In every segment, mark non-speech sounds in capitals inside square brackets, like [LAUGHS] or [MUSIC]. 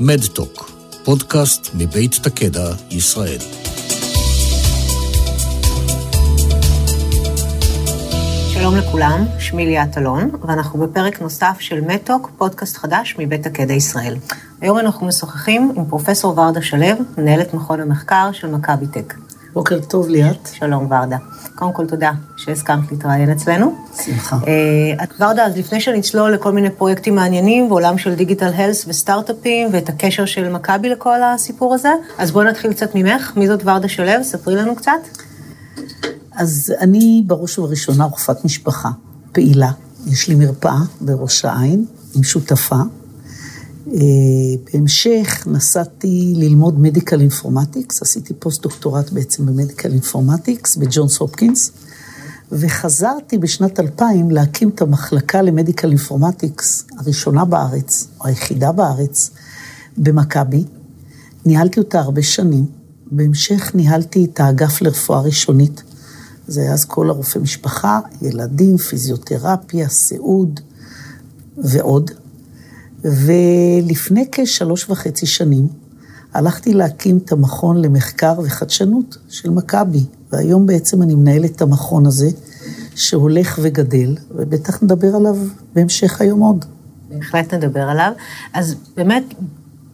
מדטוק, פודקאסט מבית תקדע, ישראל. שלום לכולם, שמי ליאת אלון, ואנחנו בפרק נוסף של מדטוק, פודקאסט חדש מבית תקדע ישראל. היום אנחנו משוחחים עם פרופסור ורדה שלו, מנהלת מכון המחקר של מכבי טק. בוקר טוב, ליאת. שלום, ורדה. קודם כל, תודה שהסכמת להתראיין אצלנו. שמחה. אה, ורדה, אז לפני שנצלול לכל מיני פרויקטים מעניינים, ועולם של דיגיטל הלס וסטארט-אפים, ואת הקשר של מכבי לכל הסיפור הזה, אז בואי נתחיל קצת ממך. מי זאת ורדה שלו? ספרי לנו קצת. אז אני בראש ובראשונה רופאת משפחה, פעילה. יש לי מרפאה בראש העין עם שותפה. אה, בהמשך נסעתי ללמוד medical informatics, עשיתי פוסט-דוקטורט בעצם ב medical informatics בג'ונס הופקינס, וחזרתי בשנת 2000 להקים את המחלקה ל medical informatics הראשונה בארץ, או היחידה בארץ, במכבי. ניהלתי אותה הרבה שנים. בהמשך ניהלתי את האגף לרפואה ראשונית. זה היה אז כל הרופא משפחה, ילדים, פיזיותרפיה, סיעוד ועוד. ולפני כשלוש וחצי שנים הלכתי להקים את המכון למחקר וחדשנות של מכבי, והיום בעצם אני מנהלת את המכון הזה, שהולך וגדל, ובטח נדבר עליו בהמשך היום עוד. בהחלט נדבר עליו. אז באמת,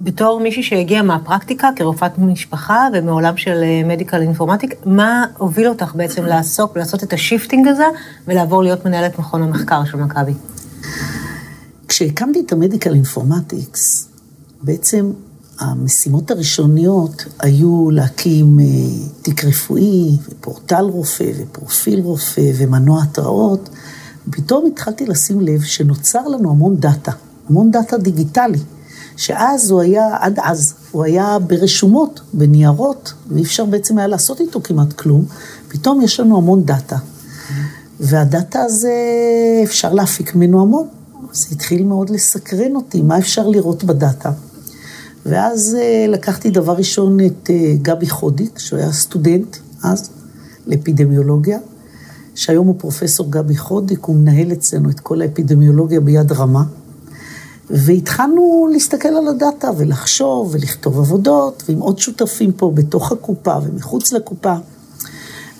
בתור מישהי שהגיעה מהפרקטיקה כרופאת משפחה ומעולם של medical informatic, מה הוביל אותך בעצם לעסוק, לעשות את ה shifting הזה ולעבור להיות מנהלת מכון המחקר של מכבי? כשהקמתי את ה medical informatics, בעצם המשימות הראשוניות היו להקים אה, תיק רפואי, ופורטל רופא, ופרופיל רופא, ומנוע התראות. פתאום התחלתי לשים לב שנוצר לנו המון דאטה, המון דאטה דיגיטלי, שאז הוא היה, עד אז, הוא היה ברשומות, בניירות, ואי אפשר בעצם היה לעשות איתו כמעט כלום. פתאום יש לנו המון דאטה. והדאטה הזה, אפשר להפיק ממנו המון. זה התחיל מאוד לסקרן אותי, מה אפשר לראות בדאטה. ואז אה, לקחתי דבר ראשון את אה, גבי חודיק, שהוא היה סטודנט אז לאפידמיולוגיה, שהיום הוא פרופסור גבי חודיק, הוא מנהל אצלנו את כל האפידמיולוגיה ביד רמה. והתחלנו להסתכל על הדאטה ולחשוב ולכתוב עבודות, ועם עוד שותפים פה בתוך הקופה ומחוץ לקופה.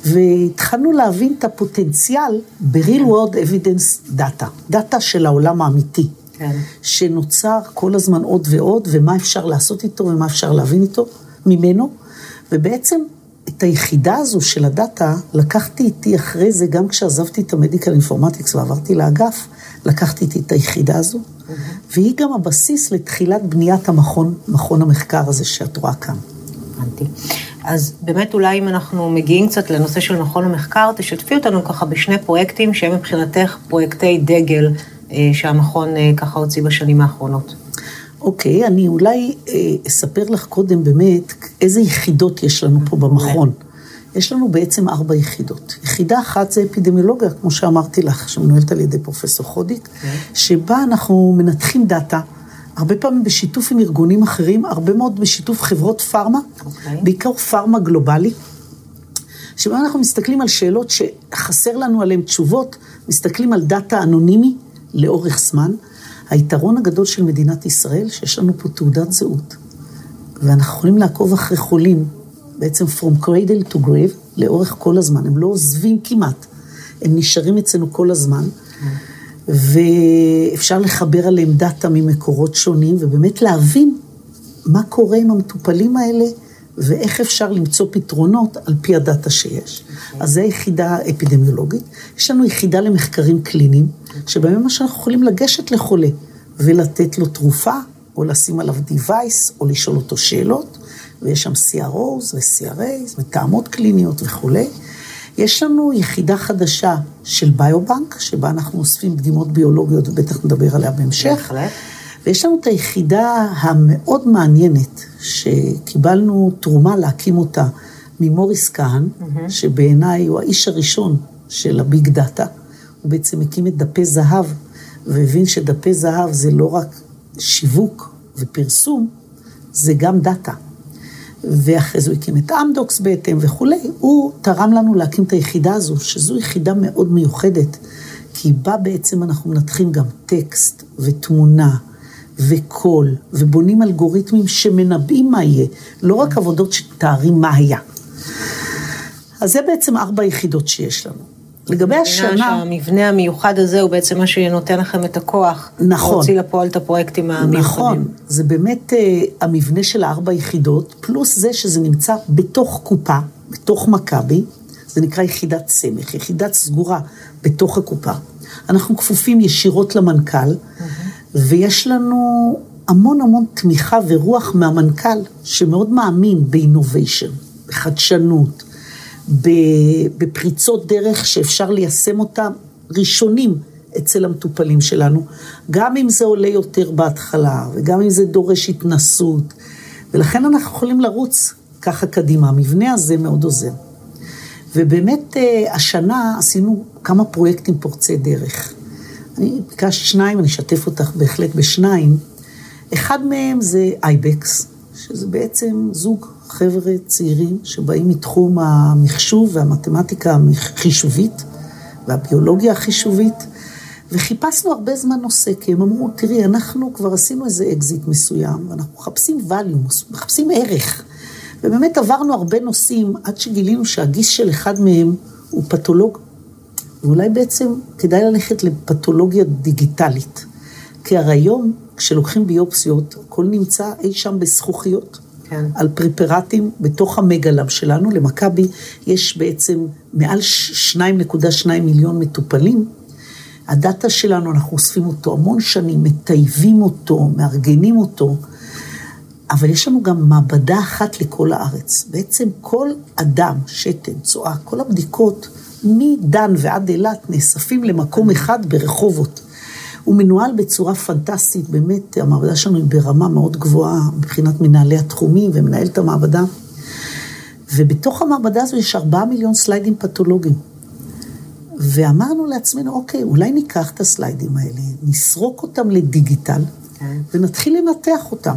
והתחלנו להבין את הפוטנציאל ב-real world evidence data, דאטה של העולם האמיתי, כן. שנוצר כל הזמן עוד ועוד, ומה אפשר לעשות איתו ומה אפשר להבין איתו, ממנו, ובעצם את היחידה הזו של הדאטה לקחתי איתי אחרי זה, גם כשעזבתי את המדיקל אינפורמטיקס ועברתי לאגף, לקחתי איתי את היחידה הזו, mm-hmm. והיא גם הבסיס לתחילת בניית המכון, מכון המחקר הזה שאת רואה כאן. הבנתי. אז באמת אולי אם אנחנו מגיעים קצת לנושא של מכון המחקר, תשתפי אותנו ככה בשני פרויקטים שהם מבחינתך פרויקטי דגל אה, שהמכון אה, ככה הוציא בשנים האחרונות. אוקיי, okay, אני אולי אה, אספר לך קודם באמת איזה יחידות יש לנו פה במכון. יש לנו בעצם ארבע יחידות. יחידה אחת זה אפידמיולוגיה, כמו שאמרתי לך, שמנוהלת על ידי פרופסור חודיק, okay. שבה אנחנו מנתחים דאטה. הרבה פעמים בשיתוף עם ארגונים אחרים, הרבה מאוד בשיתוף חברות פארמה, okay. אוקיי. בעיקר פארמה גלובלי, שבה אנחנו מסתכלים על שאלות שחסר לנו עליהן תשובות, מסתכלים על דאטה אנונימי לאורך זמן. היתרון הגדול של מדינת ישראל, שיש לנו פה תעודת זהות, ואנחנו יכולים לעקוב אחרי חולים, בעצם From cradle to grave, לאורך כל הזמן, הם לא עוזבים כמעט, הם נשארים אצלנו כל הזמן. Okay. ואפשר לחבר עליהם דאטה ממקורות שונים, ובאמת להבין מה קורה עם המטופלים האלה, ואיך אפשר למצוא פתרונות על פי הדאטה שיש. Okay. אז זו יחידה אפידמיולוגית. יש לנו יחידה למחקרים קליניים, okay. שבהם מה שאנחנו יכולים לגשת לחולה ולתת לו תרופה, או לשים עליו device, או לשאול אותו שאלות, ויש שם CROs ו-CRAs, מתאמות קליניות וכולי. יש לנו יחידה חדשה של ביובנק, שבה אנחנו אוספים דגימות ביולוגיות, ובטח נדבר עליה בהמשך. ויש לנו את היחידה המאוד מעניינת, שקיבלנו תרומה להקים אותה ממוריס קאהן, mm-hmm. שבעיניי הוא האיש הראשון של ה big data. הוא בעצם הקים את דפי זהב, והבין שדפי זהב זה לא רק שיווק ופרסום, זה גם דאטה. ואחרי זה הוא הקים את אמדוקס בהתאם וכולי, הוא תרם לנו להקים את היחידה הזו, שזו יחידה מאוד מיוחדת, כי בה בעצם אנחנו מנתחים גם טקסט ותמונה וקול, ובונים אלגוריתמים שמנבאים מה יהיה, לא רק עבודות שתארים מה היה. אז זה בעצם ארבע יחידות שיש לנו. לגבי השנה... שהמבנה המיוחד הזה הוא בעצם מה שנותן לכם את הכוח. נכון. להוציא לפועל את הפרויקטים המיוחדים. נכון, זה באמת uh, המבנה של הארבע יחידות, פלוס זה שזה נמצא בתוך קופה, בתוך מכבי, זה נקרא יחידת סמך, יחידת סגורה בתוך הקופה. אנחנו כפופים ישירות למנכ"ל, mm-hmm. ויש לנו המון המון תמיכה ורוח מהמנכ"ל, שמאוד מאמין באינוביישן, בחדשנות, בפריצות דרך שאפשר ליישם אותם ראשונים אצל המטופלים שלנו, גם אם זה עולה יותר בהתחלה, וגם אם זה דורש התנסות, ולכן אנחנו יכולים לרוץ ככה קדימה. המבנה הזה מאוד עוזר. ובאמת אה, השנה עשינו כמה פרויקטים פורצי דרך. אני ביקשתי שניים, אני אשתף אותך בהחלט בשניים. אחד מהם זה אייבקס, שזה בעצם זוג חבר'ה צעירים שבאים מתחום המחשוב והמתמטיקה החישובית והביולוגיה החישובית, וחיפשנו הרבה זמן נושא, כי הם אמרו, תראי, אנחנו כבר עשינו איזה אקזיט מסוים, ואנחנו מחפשים value, מחפשים ערך. ובאמת עברנו הרבה נושאים עד שגילינו שהגיס של אחד מהם הוא פתולוג. ואולי בעצם כדאי ללכת לפתולוגיה דיגיטלית. כי הרי היום, כשלוקחים ביופסיות, הכל נמצא אי שם בזכוכיות. כן. על פרפרטים בתוך המגלם שלנו. למכבי יש בעצם מעל 2.2 מיליון מטופלים. הדאטה שלנו, אנחנו אוספים אותו המון שנים, מטייבים אותו, מארגנים אותו, אבל יש לנו גם מעבדה אחת לכל הארץ. בעצם כל אדם, שתן, צואה, כל הבדיקות, מדן ועד אילת, נאספים למקום אחד ברחובות. הוא מנוהל בצורה פנטסטית, באמת, המעבדה שלנו היא ברמה מאוד גבוהה מבחינת מנהלי התחומים ומנהל את המעבדה. ובתוך המעבדה הזו יש ארבעה מיליון סליידים פתולוגיים. ואמרנו לעצמנו, אוקיי, אולי ניקח את הסליידים האלה, נסרוק אותם לדיגיטל, כן. ונתחיל לנתח אותם.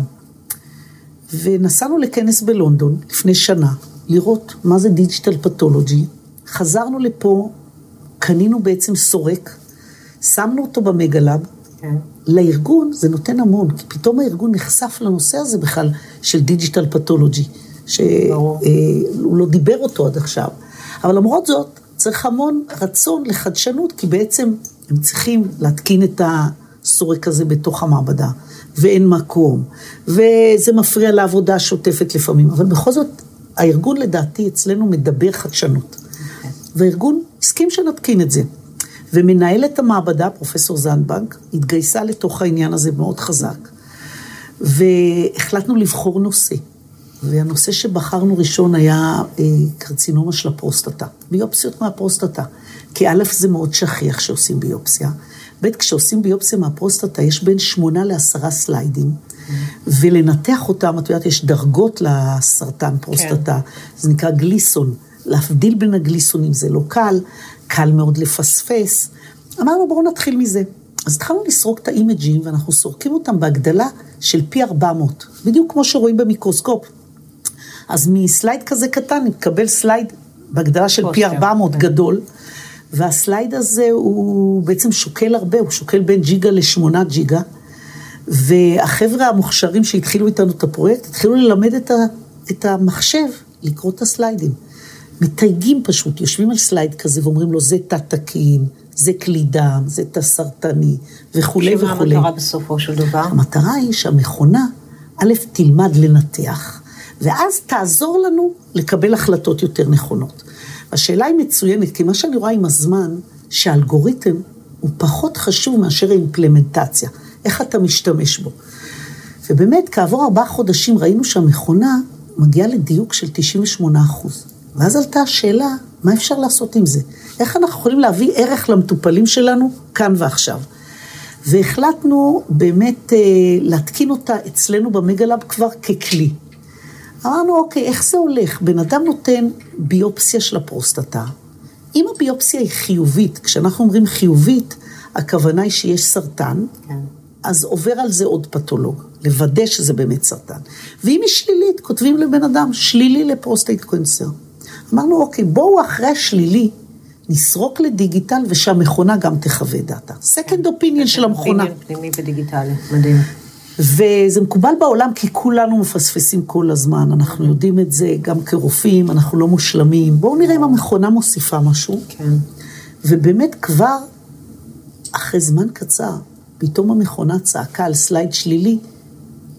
ונסענו לכנס בלונדון לפני שנה, לראות מה זה digital pathology. חזרנו לפה, קנינו בעצם סורק, שמנו אותו במגה לאב. כן. לארגון זה נותן המון, כי פתאום הארגון נחשף לנושא הזה בכלל של digital pathology, שהוא לא הכיר אותו עד עכשיו. אבל למרות זאת, צריך המון רצון לחדשנות, כי בעצם הם צריכים להתקין את הסורק הזה בתוך המעבדה, ואין מקום, וזה מפריע לעבודה השוטפת לפעמים, אבל בכל זאת, הארגון לדעתי אצלנו מדבר חדשנות. Okay. כן. והארגון הסכים שנתקין את זה. ומנהלת המעבדה, פרופסור זנדבנק, התגייסה לתוך העניין הזה מאוד חזק. והחלטנו לבחור נושא. והנושא שבחרנו ראשון היה אה, קרצינומה של הפרוסטטה, ביופסיות מהפרוסטטה. כי א', זה מאוד שכיח שעושים ביופסיה. ב', כשעושים ביופסיה מהפרוסטטה, יש בין שמונה לעשרה slideים. ולנתח אותם, את יודעת, יש דרגות לסרטן פרוסטטה, כן. זה נקרא גליסון. להבדיל בין הגליסונים זה לא קל, קל מאוד לפספס. אמרנו, בואו נתחיל מזה. אז התחלנו לסרוק את ה imageים, ואנחנו סורקים אותם בהגדלה של פי 400, בדיוק כמו שרואים במיקרוסקופ. אז מ slide כזה קטן נתקבל slide בהגדלה של פי 400 כן. גדול, וה slide הזה הוא בעצם שוקל הרבה, הוא שוקל בין ג'יגה לשמונה ג'יגה, והחבר'ה המוכשרים שהתחילו איתנו את הפרויקט, התחילו ללמד את, ה, את המחשב לקרוא את ה slideים. מתייגים פשוט, יושבים על slide כזה ואומרים לו, זה תא תקין, זה כלי דם, זה תא סרטני, וכולי וכולי. שמה המטרה בסופו של דבר? המטרה היא שהמכונה, א', תלמד לנתח, ואז תעזור לנו לקבל החלטות יותר נכונות. השאלה היא מצוינת, כי מה שאני רואה עם הזמן, שהאלגוריתם הוא פחות חשוב מאשר האימפלמנטציה, איך אתה משתמש בו. ובאמת, כעבור ארבעה חודשים ראינו שהמכונה מגיעה לדיוק של 98 אחוז. ואז עלתה השאלה, מה אפשר לעשות עם זה? איך אנחנו יכולים להביא ערך למטופלים שלנו כאן ועכשיו? והחלטנו באמת אה, להתקין אותה אצלנו במגלאב כבר ככלי. אמרנו, אוקיי, איך זה הולך? בן אדם נותן ביופסיה של הפרוסטטה. אם הביופסיה היא חיובית, כשאנחנו אומרים חיובית, הכוונה היא שיש סרטן, כן. אז עובר על זה עוד פתולוג, לוודא שזה באמת סרטן. ואם היא שלילית, כותבים לבן אדם, שלילי ל prostate cancer. אמרנו, אוקיי, בואו אחרי השלילי נסרוק ל digital ושהמכונה גם תחווה דעתה. second opinion של המכונה. פנימי ודיגיטלי, מדהים. וזה מקובל בעולם כי כולנו מפספסים כל הזמן, אנחנו יודעים את זה גם כרופאים, אנחנו לא מושלמים. בואו נראה אם המכונה מוסיפה משהו. כן. ובאמת כבר אחרי זמן קצר, פתאום המכונה צעקה על slide שלילי,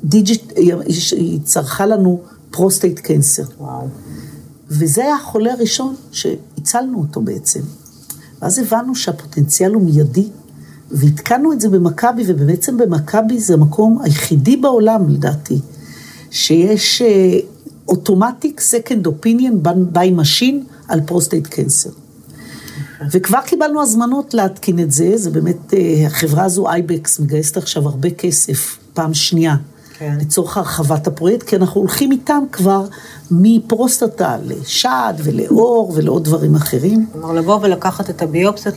did it, היא צרחה לנו prostate cancer. וואו. וזה היה החולה הראשון שהצלנו אותו בעצם. ואז הבנו שהפוטנציאל הוא מיידי, והתקנו את זה במכבי, ובעצם במכבי זה המקום היחידי בעולם, לדעתי, שיש automatic second opinion by machine על prostate cancer. וכבר קיבלנו הזמנות להתקין את זה, זה באמת, אה, החברה הזו, Ibex, מגייסת עכשיו הרבה כסף, פעם שנייה. כן. לצורך הרחבת הפרויקט, כי אנחנו הולכים איתם כבר מפרוסטטה לשד ולעור ולעוד דברים אחרים. כלומר, לבוא ולקחת את הביופסיות,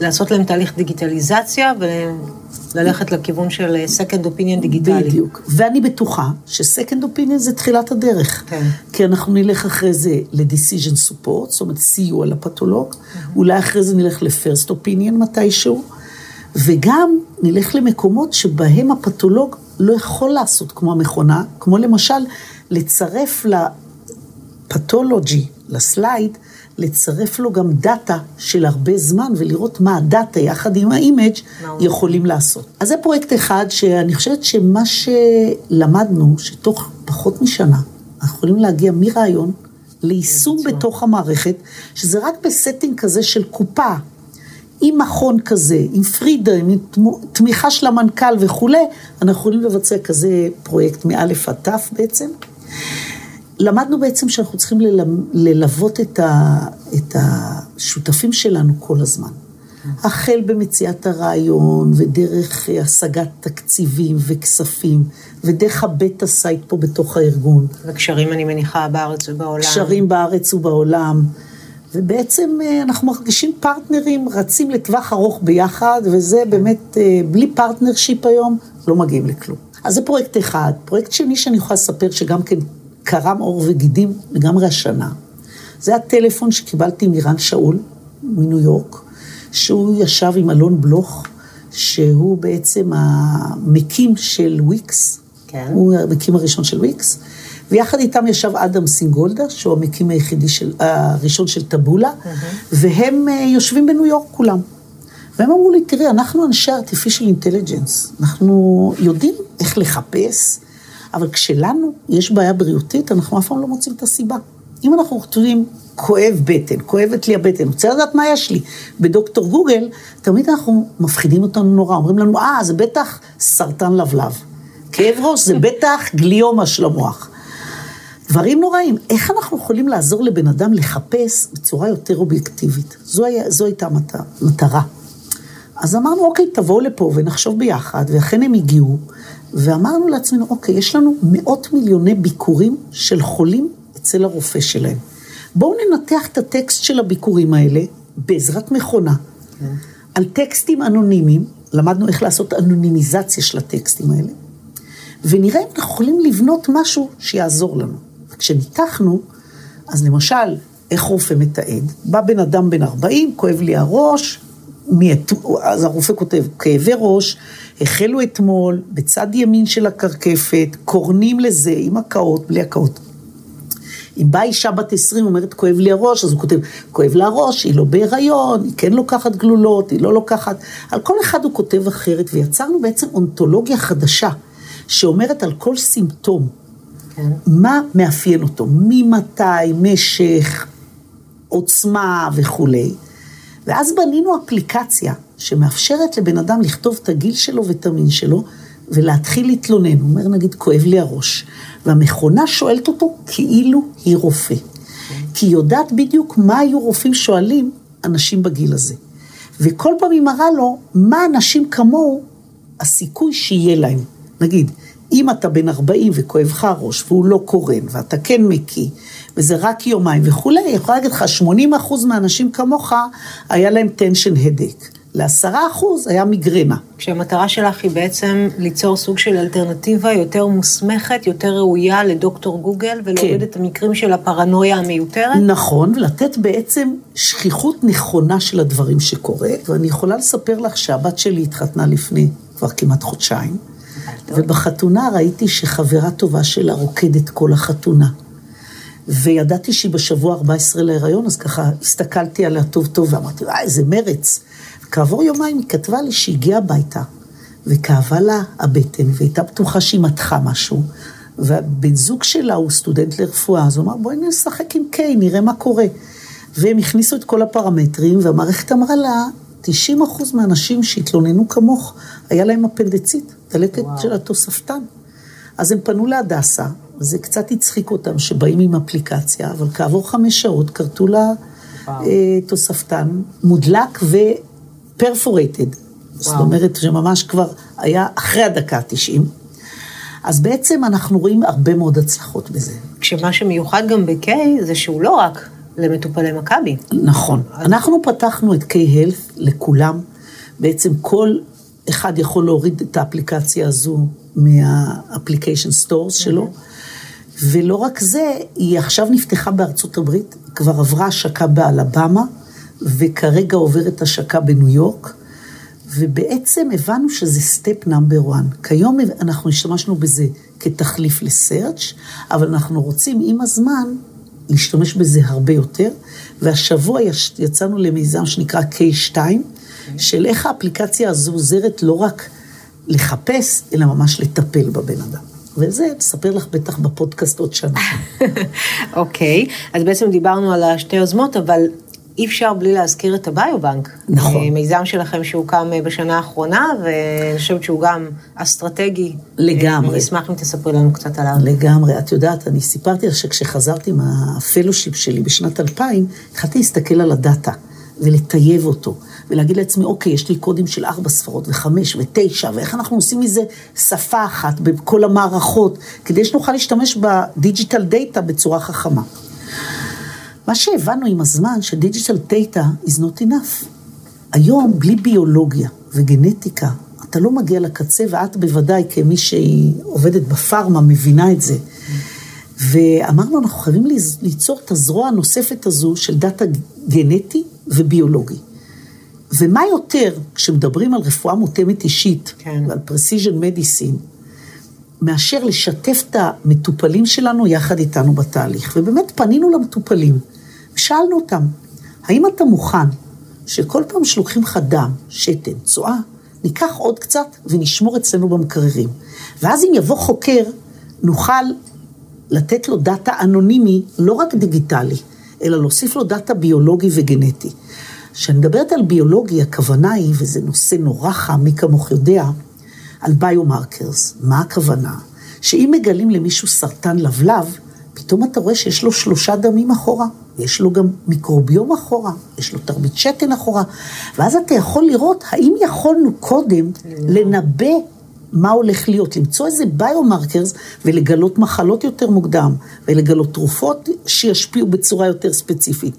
לעשות להם תהליך דיגיטליזציה וללכת לכיוון של second opinion דיגיטלי. בדיוק. ואני בטוחה שסקנד אופיניון זה תחילת הדרך. כן. כי אנחנו נלך אחרי זה ל-decision support, זאת אומרת סיוע לפתולוג, אולי אחרי זה נלך ל-first opinion מתישהו, וגם נלך למקומות שבהם הפתולוג לא יכול לעשות כמו המכונה, כמו למשל לצרף ל pathology, ל slide, לצרף לו גם דאטה של הרבה זמן ולראות מה הדאטה יחד עם ה image מה הוא יכולים לעשות. אז זה פרויקט אחד שאני חושבת שמה שלמדנו, שתוך פחות משנה, אנחנו יכולים להגיע מרעיון ליישום בתוך המערכת, שזה רק ב setting כזה של קופה, עם מכון כזה, עם freedom, עם תמיכה של המנכ"ל וכולי, אנחנו יכולים לבצע כזה פרויקט מאלף עד תף בעצם. למדנו בעצם שאנחנו צריכים ללוות את, ה, את השותפים שלנו כל הזמן. החל במציאת הרעיון, ודרך השגת תקציבים וכספים, ודרך ה beta site פה בתוך הארגון, וקשרים, אני מניחה, בארץ ובעולם. קשרים בארץ ובעולם. ובעצם אה, אנחנו מרגישים partnerים, רצים לטווח ארוך ביחד, וזה באמת, אה, בלי partnership היום, לא מגיעים לכלום. אז זה פרויקט אחד. פרויקט שני שאני יכולה לספר, שגם כן קרם עור וגידים לגמרי השנה, זה הטלפון שקיבלתי מרן שאול, מניו יורק, שהוא ישב עם אלון בלוך, שהוא בעצם המקים של וויקס. כן. הוא המקים הראשון של וויקס. ויחד איתם ישב אדם סינגולדה, שהוא המקים היחידי של, הראשון של Taboola, והם אה, יושבים בניו יורק כולם. והם אמרו לי, תראי, אנחנו אנשי artificial intelligence, אנחנו יודעים איך לחפש, אבל כשלנו יש בעיה בריאותית, אנחנו אף פעם לא מוצאים את הסיבה. אם אנחנו כותבים, כואב בטן, כואבת לי הבטן, רוצה לדעת מה יש לי, בדוקטור גוגל, תמיד אנחנו מפחידים אותנו נורא, אומרים לנו, אה, זה בטח סרטן לבלב. כאב ראש זה בטח גליומה של המוח. דברים נוראים. איך אנחנו יכולים לעזור לבן אדם לחפש בצורה יותר אובייקטיבית? זו, היה, זו הייתה המטרה. אז אמרנו, אוקיי, תבואו לפה ונחשוב ביחד, ואכן הם הגיעו, ואמרנו לעצמנו, אוקיי, יש לנו מאות מיליוני ביקורים של חולים אצל הרופא שלהם. בואו ננתח את הטקסט של הביקורים האלה בעזרת מכונה, על טקסטים אנונימיים, למדנו איך לעשות אנונימיזציה של הטקסטים האלה, ונראה אם אנחנו יכולים לבנות משהו שיעזור לנו. כשניתחנו, אז למשל, איך רופא מתעד? בא בן אדם בן 40, כואב לי הראש, מאת... אז הרופא כותב, כאבי ראש, החלו אתמול, בצד ימין של הקרקפת, קורנים לזה, עם הקאות, בלי הקאות. אם באה אישה בת 20, אומרת, כואב לי הראש, אז הוא כותב, כואב לה הראש, היא לא בהיריון, היא כן לוקחת גלולות, היא לא לוקחת... על כל אחד הוא כותב אחרת, ויצרנו בעצם אונתולוגיה חדשה, שאומרת על כל סימפטום, מה מאפיין אותו, ממתי, משך, עוצמה וכולי. ואז בנינו אפליקציה שמאפשרת לבן אדם לכתוב את הגיל שלו ואת המין שלו, ולהתחיל להתלונן. הוא אומר, נגיד, כואב לי הראש. והמכונה שואלת אותו כאילו היא רופא. כי היא יודעת בדיוק מה היו רופאים שואלים אנשים בגיל הזה. וכל פעם היא מראה לו מה אנשים כמוהו, הסיכוי שיהיה להם. נגיד, אם אתה בן 40 וכואב לך הראש והוא לא קורן, ואתה כן מקיא, וזה רק יומיים וכולי, אני יכולה להגיד לך, 80% מהאנשים כמוך, היה להם tension headache. ל-10% היה מיגרנה. כשהמטרה שלך היא בעצם ליצור סוג של אלטרנטיבה יותר מוסמכת, יותר ראויה לדוקטור גוגל, ולהוריד כן. את המקרים של הפרנויה המיותרת. נכון, ולתת בעצם שכיחות נכונה של הדברים שקורה, ואני יכולה לספר לך שהבת שלי התחתנה לפני כבר כמעט חודשיים, ובחתונה ראיתי שחברה טובה שלה רוקדת כל החתונה. וידעתי שהיא בשבוע 14 להיריון, אז ככה הסתכלתי עליה טוב טוב ואמרתי, וואי, איזה מרץ. כעבור יומיים היא כתבה לי שהיא הגיעה הביתה, וכאבה לה הבטן, והייתה בטוחה שהיא מתחה משהו. והבן זוג שלה הוא סטודנט לרפואה, אז הוא אמר, בואי נשחק עם קיי, נראה מה קורה. והם הכניסו את כל הפרמטרים, והמערכת אמרה לה, 90 אחוז מהאנשים שהתלוננו כמוך, היה להם אפנדצית, דלקת של התוספתן. אז הם פנו להדסה, וזה קצת הצחיק אותם שבאים עם אפליקציה, אבל כעבור חמש שעות כרתו לה אה, תוספתן מודלק ופרפורטד. זאת אומרת שממש כבר היה אחרי הדקה ה-90. אז בעצם אנחנו רואים הרבה מאוד הצלחות בזה. כשמה שמיוחד גם ב-K זה שהוא לא רק למטופלי מכבי. נכון. אנחנו פתחנו את K-Health לכולם. בעצם כל אחד יכול להוריד את האפליקציה הזו מה-application stores שלו. ולא רק זה, היא עכשיו נפתחה בארצות הברית, כבר עברה השקה באלבמה, וכרגע עוברת השקה בניו יורק, ובעצם הבנו שזה סטפ נאמבר 1. כיום אנחנו השתמשנו בזה כתחליף לסרצ', אבל אנחנו רוצים עם הזמן להשתמש בזה הרבה יותר, והשבוע יצאנו למיזם שנקרא K2, של איך האפליקציה הזו עוזרת לא רק לחפש, אלא ממש לטפל בבן אדם. וזה נספר לך בטח בפודקאסט עוד שנה. [LAUGHS] אוקיי, okay, אז בעצם דיברנו על השתי יוזמות, אבל אי אפשר בלי להזכיר את הביובנק. נכון. מיזם שלכם שהוקם אה, בשנה האחרונה, ואני חושבת שהוא גם אסטרטגי. לגמרי. אני אשמח אם תספרי לנו קצת עליו. לגמרי. את יודעת, אני סיפרתי לך שכשחזרתי מה fellowship שלי בשנת 2000, התחלתי להסתכל על הדאטה ולטייב אותו. ולהגיד לעצמי, אוקיי, יש לי קודים של ארבע ספרות וחמש ותשע, ואיך אנחנו עושים מזה שפה אחת בכל המערכות, כדי שנוכל להשתמש ב digital data בצורה חכמה. מה שהבנו עם הזמן, ש digital data is not enough. היום, בלי ביולוגיה וגנטיקה, אתה לא מגיע לקצה, ואת בוודאי, כמי שהיא עובדת בפארמה, מבינה את זה. ואמרנו, אנחנו חייבים ליצור את הזרוע הנוספת הזו של דאטה גנטי וביולוגי. ומה יותר, כשמדברים על רפואה מותאמת אישית, כן. ועל precision medicine, מאשר לשתף את המטופלים שלנו יחד איתנו בתהליך. ובאמת פנינו למטופלים, ושאלנו אותם, האם אתה מוכן שכל פעם שלוקחים לך דם, שתן, צואה, ניקח עוד קצת ונשמור אצלנו במקררים. ואז אם יבוא חוקר, נוכל לתת לו דאטה אנונימי, לא רק דיגיטלי, אלא להוסיף לו דאטה ביולוגי וגנטי. כשאני מדברת על ביולוגיה, הכוונה היא, וזה נושא נורא חם, מי כמוך יודע, על biomarkers. מה הכוונה? שאם מגלים למישהו סרטן לבלב, פתאום אתה רואה שיש לו שלושה דמים אחורה, יש לו גם מיקרוביום אחורה, יש לו תרבית שתן אחורה, ואז אתה יכול לראות האם יכולנו קודם לנבא מה הולך להיות, למצוא איזה biomarkers ולגלות מחלות יותר מוקדם, ולגלות תרופות שישפיעו בצורה יותר ספציפית.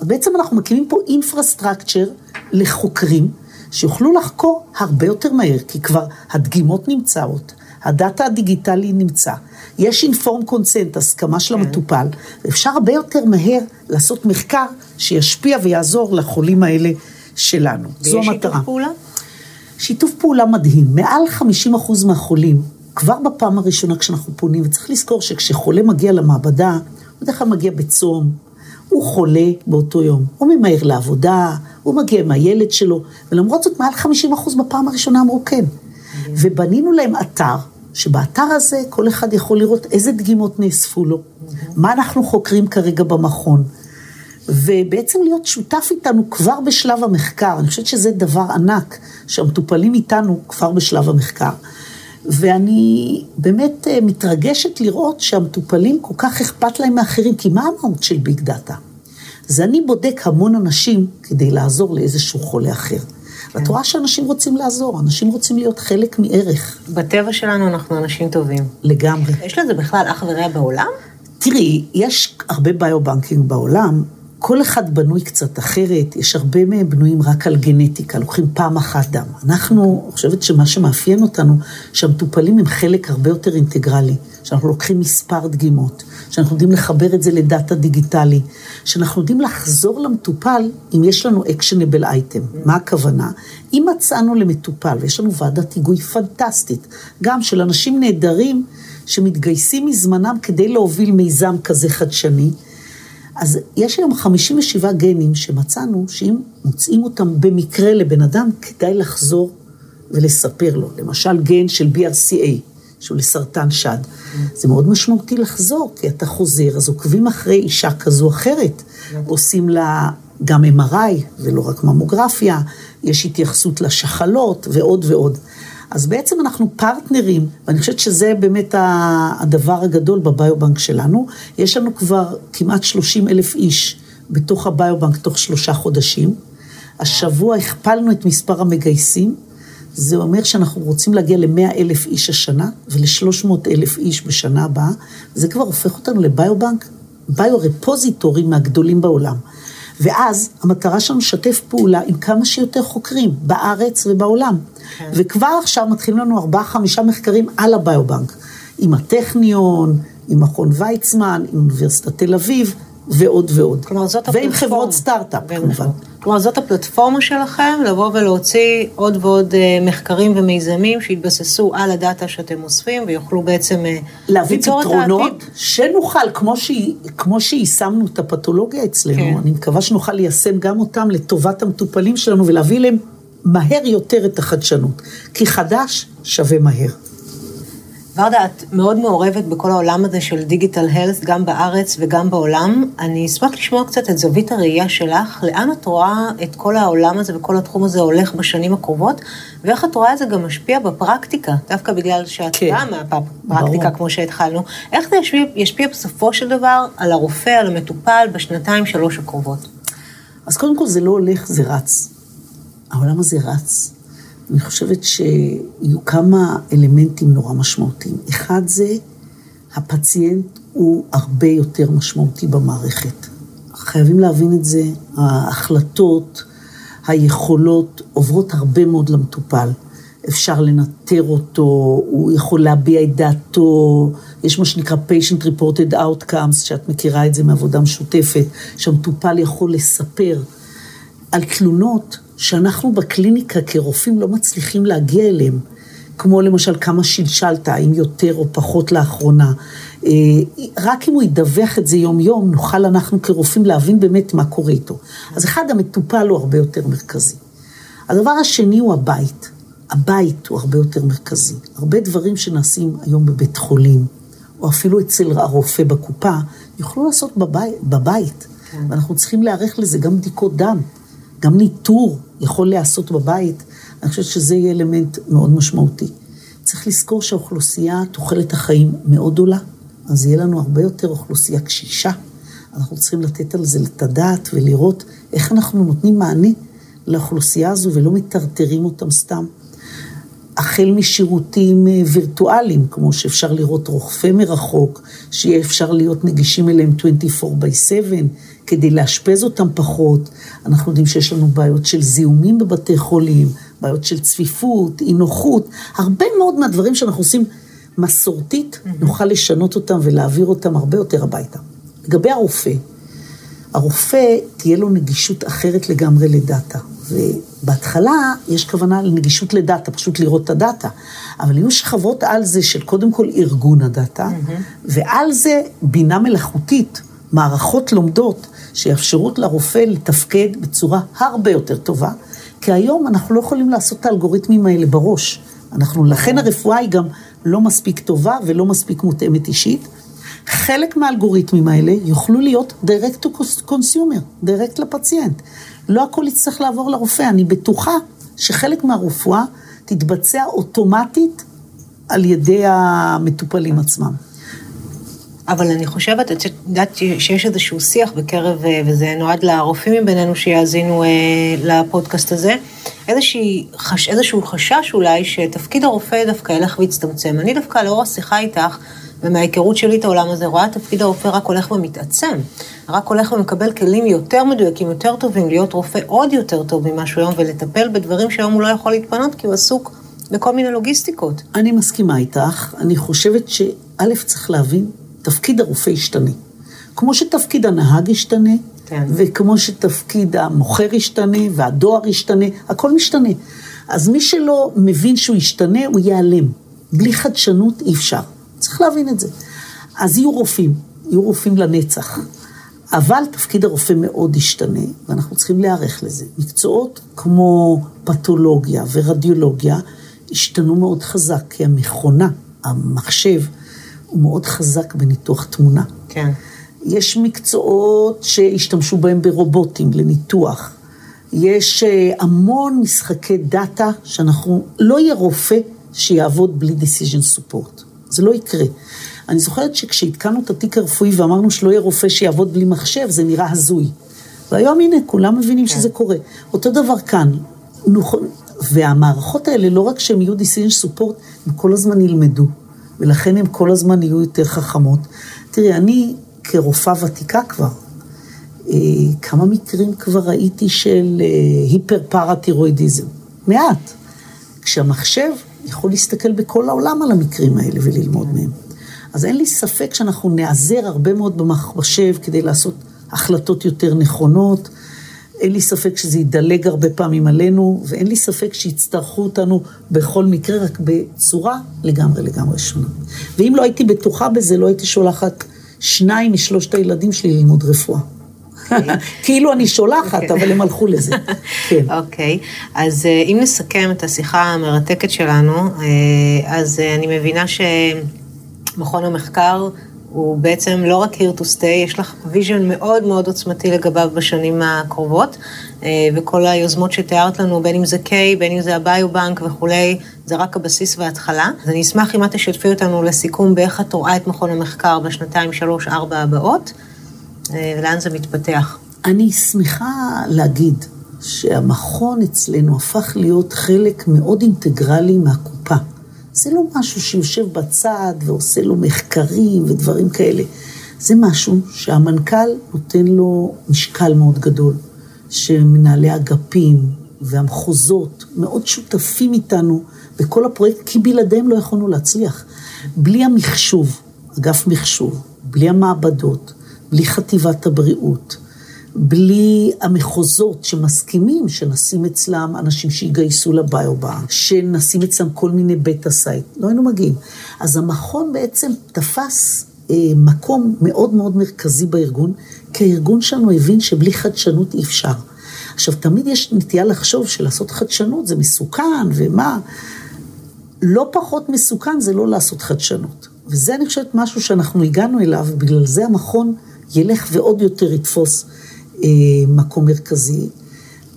בעצם אנחנו מקימים פה infrastructure לחוקרים שיוכלו לחקור הרבה יותר מהר, כי כבר הדגימות נמצאות, הדאטה הדיגיטלי נמצא, יש אינפורם קונצנט, הסכמה של כן. המטופל, ואפשר הרבה יותר מהר לעשות מחקר שישפיע ויעזור לחולים האלה שלנו. זו המטרה. ויש שיתוף פעולה? שיתוף פעולה מדהים. מעל 50% מהחולים, כבר בפעם הראשונה כשאנחנו פונים, וצריך לזכור שכשחולה מגיע למעבדה, הוא בדרך כלל מגיע בצום, הוא חולה באותו יום, הוא ממהר לעבודה, הוא מגיע עם הילד שלו, ולמרות זאת מעל 50% בפעם הראשונה אמרו כן. ובנינו להם אתר, שבאתר הזה כל אחד יכול לראות איזה דגימות נאספו לו, מה אנחנו חוקרים כרגע במכון, ובעצם להיות שותף איתנו כבר בשלב המחקר. אני חושבת שזה דבר ענק, שהמטופלים איתנו כבר בשלב המחקר. ואני באמת אה, מתרגשת לראות שהמטופלים כל כך אכפת להם מאחרים, כי מה המהות של ביג דאטה? זה אני בודק המון אנשים כדי לעזור לאיזשהו חולה אחר. ואת רואה שאנשים רוצים לעזור, אנשים רוצים להיות חלק מערך. בטבע שלנו אנחנו אנשים טובים. לגמרי. יש לזה בכלל אח ורע בעולם? תראי, יש הרבה ביובנקים בעולם, כל אחד בנוי קצת אחרת, יש הרבה מהם בנויים רק על גנטיקה, לוקחים פעם אחת דם. אנחנו, אני חושבת שמה שמאפיין אותנו, שהמטופלים הם חלק הרבה יותר אינטגרלי, שאנחנו לוקחים מספר דגימות, שאנחנו יודעים לחבר את זה לדאטה דיגיטלי, שאנחנו יודעים לחזור למטופל אם יש לנו אקשנבל אייטם. מה הכוונה? אם מצאנו למטופל, ויש לנו ועדת היגוי פנטסטית, גם של אנשים נהדרים שמתגייסים מזמנם כדי להוביל מיזם כזה חדשני, אז יש היום 57 גנים שמצאנו שאם מוצאים אותם במקרה לבן אדם, כדאי לחזור ולספר לו. למשל גן של BRCA, שהוא לסרטן שד. זה מאוד משמעותי לחזור, כי אתה חוזר, אז עוקבים אחרי אישה כזו אחרת. עושים לה גם MRI, ולא רק ממוגרפיה, יש התייחסות לשחלות ועוד ועוד. אז בעצם אנחנו פרטנרים, ואני חושבת שזה באמת הדבר הגדול בביובנק שלנו. יש לנו כבר כמעט 30 אלף איש בתוך הביובנק תוך שלושה חודשים. השבוע הכפלנו את מספר המגייסים. זה אומר שאנחנו רוצים להגיע ל-100 אלף איש השנה ול-300 אלף איש בשנה הבאה. זה כבר הופך אותנו לביובנק, ביו-רפוזיטורים מהגדולים בעולם. ואז המטרה שלנו לשתף פעולה עם כמה שיותר חוקרים בארץ ובעולם. כן. וכבר עכשיו מתחילים לנו ארבעה, חמישה מחקרים על הביובנק, עם הטכניון, עם מכון ויצמן, עם אוניברסיטת תל אביב, ועוד ועוד. כלומר, זאת הפלטפורמה. ועם חברות סטארט-אפ, כמובן. כלומר, זאת הפלטפורמה שלכם, לבוא ולהוציא עוד ועוד אה, מחקרים ומיזמים שהתבססו על הדאטה שאתם אוספים, ויוכלו בעצם אה, להביא פתרונות, שנוכל, כמו, ש... כמו שיישמנו את הפתולוגיה אצלנו, כן. אני מקווה שנוכל ליישם גם אותם לטובת המטופלים שלנו, ולהביא להם מהר יותר את החדשנות. כי חדש שווה מהר. ורדה, את מאוד מעורבת בכל העולם הזה של דיגיטל הלס, גם בארץ וגם בעולם. אני אשמח לשמוע קצת את זווית הראייה שלך, לאן את רואה את כל העולם הזה וכל התחום הזה הולך בשנים הקרובות, ואיך את רואה את זה גם משפיע בפרקטיקה, דווקא בגלל שאת כן, באה מהפרקטיקה כמו שהתחלנו. איך זה ישפיע, ישפיע בסופו של דבר על הרופא, על המטופל, בשנתיים, שלוש הקרובות? אז קודם כל זה לא הולך, זה רץ. העולם הזה רץ. אני חושבת שיהיו כמה אלמנטים נורא משמעותיים. אחד זה, הפציינט הוא הרבה יותר משמעותי במערכת. חייבים להבין את זה, ההחלטות, היכולות עוברות הרבה מאוד למטופל. אפשר לנטר אותו, הוא יכול להביע את דעתו, יש מה שנקרא patient reported outcomes, שאת מכירה את זה מעבודה משותפת, שהמטופל יכול לספר על תלונות שאנחנו בקליניקה כרופאים לא מצליחים להגיע אליהם, כמו למשל כמה שלשלת, האם יותר או פחות לאחרונה. אה, רק אם הוא ידווח את זה יום-יום, נוכל אנחנו כרופאים להבין באמת מה קורה איתו. אז אחד, המטופל הוא הרבה יותר מרכזי. הדבר השני הוא הבית. הבית הוא הרבה יותר מרכזי. הרבה דברים שנעשים היום בבית חולים, או אפילו אצל הרופא בקופה, יוכלו לעשות בבית. בבית. כן. ואנחנו צריכים להיערך לזה גם בדיקות דם. גם ניטור יכול להיעשות בבית, אני חושבת שזה יהיה אלמנט מאוד משמעותי. צריך לזכור שהאוכלוסייה, תוחלת החיים מאוד עולה, אז יהיה לנו הרבה יותר אוכלוסייה קשישה. אנחנו צריכים לתת על זה את הדעת ולראות איך אנחנו נותנים מענה לאוכלוסייה הזו ולא מטרטרים אותם סתם. החל משירותים אה, וירטואליים, כמו שאפשר לראות רוכבי מרחוק, שיהיה אפשר להיות נגישים אליהם 24 by 7, כדי לאשפז אותם פחות. אנחנו יודעים שיש לנו בעיות של זיהומים בבתי חולים, בעיות של צפיפות, אי נוחות, הרבה מאוד מהדברים שאנחנו עושים מסורתית, mm-hmm. נוכל לשנות אותם ולהעביר אותם הרבה יותר הביתה. לגבי הרופא, הרופא תהיה לו נגישות אחרת לגמרי לדאטה. ובהתחלה יש כוונה לנגישות לדאטה, פשוט לראות את הדאטה. אבל יהיו שכבות על זה של קודם כל ארגון הדאטה, mm-hmm. ועל זה בינה מלאכותית, מערכות לומדות, שיאפשרו לרופא לתפקד בצורה הרבה יותר טובה, כי היום אנחנו לא יכולים לעשות את האלגוריתמים האלה בראש. אנחנו, לכן הרפואה היא גם לא מספיק טובה ולא מספיק מותאמת אישית. חלק מהאלגוריתמים האלה יוכלו להיות direct to consumer, direct לפציינט. לא הכל יצטרך לעבור לרופא, אני בטוחה שחלק מהרפואה תתבצע אוטומטית על ידי המטופלים עצמם. אבל אני חושבת, את יודעת שיש איזשהו שיח בקרב, אה, וזה נועד לרופאים מבינינו שיאזינו אה, לפודקאסט הזה, איזשהו חשש אולי שתפקיד הרופא דווקא ילך ויצטמצם. אני דווקא לאור השיחה איתך, ומההיכרות שלי את העולם הזה, רואה תפקיד הרופא רק הולך ומתעצם. רק הולך ומקבל כלים יותר מדויקים, יותר טובים, להיות רופא עוד יותר טוב ממה שהוא היום, ולטפל בדברים שהיום הוא לא יכול להתפנות, כי הוא עסוק בכל מיני לוגיסטיקות. אני מסכימה איתך. אני חושבת שא', צריך להבין, תפקיד הרופא ישתנה. כמו שתפקיד הנהג ישתנה, כן. וכמו שתפקיד המוכר ישתנה, והדואר ישתנה, הכל משתנה. אז מי שלא מבין שהוא ישתנה, הוא ייעלם. בלי חדשנות אי אפשר. צריך להבין את זה. אז יהיו רופאים, יהיו רופאים לנצח. אבל תפקיד הרופא מאוד ישתנה, ואנחנו צריכים להיערך לזה. מקצועות כמו פתולוגיה ורדיולוגיה השתנו מאוד חזק, כי המכונה, המחשב, הוא מאוד חזק בניתוח תמונה. כן. יש מקצועות שהשתמשו בהם ברובוטים לניתוח. יש אה, המון משחקי דאטה שאנחנו, לא יהיה רופא שיעבוד בלי decision support. זה לא יקרה. אני זוכרת שכשהתקנו את התיק הרפואי ואמרנו שלא יהיה רופא שיעבוד בלי מחשב, זה נראה הזוי. והיום הנה, כולם מבינים כן. שזה קורה. אותו דבר כאן. נכון, והמערכות האלה, לא רק שהן יהיו decision support, הם כל הזמן ילמדו. ולכן הן כל הזמן יהיו יותר חכמות. תראי, אני כרופאה ותיקה כבר, אה, כמה מקרים כבר ראיתי של אה, היפר פרטירואידיזם? מעט. כשהמחשב יכול להסתכל בכל העולם על המקרים האלה וללמוד מהם. אז אין לי ספק שאנחנו נעזר הרבה מאוד במחשב כדי לעשות החלטות יותר נכונות. אין לי ספק שזה ידלג הרבה פעמים עלינו, ואין לי ספק שיצטרכו אותנו בכל מקרה, רק בצורה לגמרי לגמרי שונה. ואם לא הייתי בטוחה בזה, לא הייתי שולחת שניים משלושת הילדים שלי ללמוד רפואה. [LAUGHS] כאילו אני שולחת. אבל הם הלכו לזה. [LAUGHS] כן. אוקיי, אז אה, אם נסכם את השיחה המרתקת שלנו, אה, אז אה, אני מבינה שמכון המחקר הוא בעצם לא רק here to stay, יש לך vision מאוד מאוד עוצמתי לגביו בשנים הקרובות, וכל היוזמות שתיארת לנו, בין אם זה K, בין אם זה הביו-בנק וכולי, זה רק הבסיס וההתחלה. אז אני אשמח אם את תשתפי אותנו לסיכום באיך את רואה את מכון המחקר בשנתיים, שלוש, ארבע הבאות, ולאן זה מתפתח. אני שמחה להגיד שהמכון אצלנו הפך להיות חלק מאוד אינטגרלי מהקופה. זה לא משהו שיושב בצד ועושה לו מחקרים ודברים כאלה. זה משהו שהמנכ"ל נותן לו משקל מאוד גדול, שמנהלי אגפים והמחוזות מאוד שותפים איתנו בכל הפרויקט, כי בלעדיהם לא יכולנו להצליח. בלי המחשוב, אגף מחשוב, בלי המעבדות, בלי חטיבת הבריאות, בלי המחוזות שמסכימים שנשים אצלם אנשים שיגייסו לביובנק, שנשים אצלם כל מיני beta site, לא היינו מגיעים. אז המכון בעצם תפס אה, מקום מאוד מאוד מרכזי בארגון, כי הארגון שלנו הבין שבלי חדשנות אי אפשר. עכשיו, תמיד יש נטייה לחשוב שלעשות חדשנות זה מסוכן, ומה? לא פחות מסוכן זה לא לעשות חדשנות. וזה, אני חושבת, משהו שאנחנו הגענו אליו, ובגלל זה המכון ילך ועוד יותר יתפוס אה, מקום מרכזי.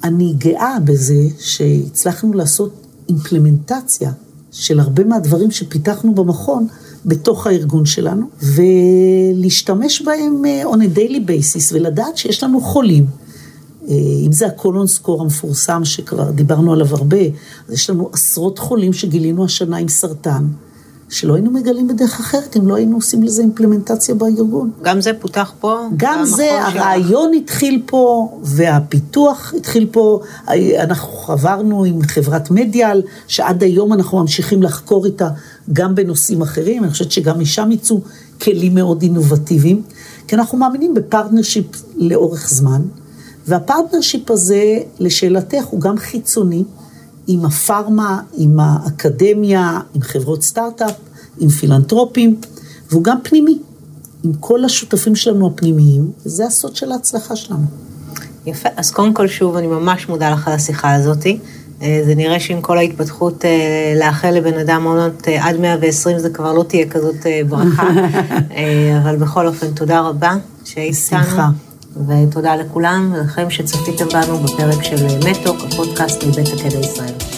אני גאה בזה שהצלחנו לעשות אימפלמנטציה של הרבה מהדברים שפיתחנו במכון בתוך הארגון שלנו, ולהשתמש בהם אה, on a daily basis, ולדעת שיש לנו חולים. אה, אם זה הקולון סקור המפורסם שכבר דיברנו עליו הרבה, אז יש לנו עשרות חולים שגילינו השנה עם סרטן, שלא היינו מגלים בדרך אחרת אם לא היינו עושים לזה אימפלמנטציה בארגון. גם זה פותח פה? גם זה, שלך? הרעיון התחיל פה, והפיתוח התחיל פה. אנחנו חברנו עם חברת מדיאל, שעד היום אנחנו ממשיכים לחקור איתה גם בנושאים אחרים. אני חושבת שגם משם יצאו כלים מאוד אינובטיביים, כי אנחנו מאמינים ב partnership לאורך זמן, וה partnership הזה, לשאלתך, הוא גם חיצוני, עם הפארמה, עם האקדמיה, עם חברות סטארט-אפ, עם פילנטרופים, והוא גם פנימי, עם כל השותפים שלנו הפנימיים, וזה הסוד של ההצלחה שלנו. יפה, אז קודם כל שוב, אני ממש מודה לך על השיחה הזאתי. אה, זה נראה שעם כל ההתפתחות אה, לאחל לבן אדם עונות אה, עד 120 זה כבר לא תהיה כזאת ברכה, [LAUGHS] אבל בכל אופן, תודה רבה שהיית איתנו. ותודה לכולם ולכם שצפיתם בנו בפרק של מתוק, הפודקאסט מבית הקדע ישראל.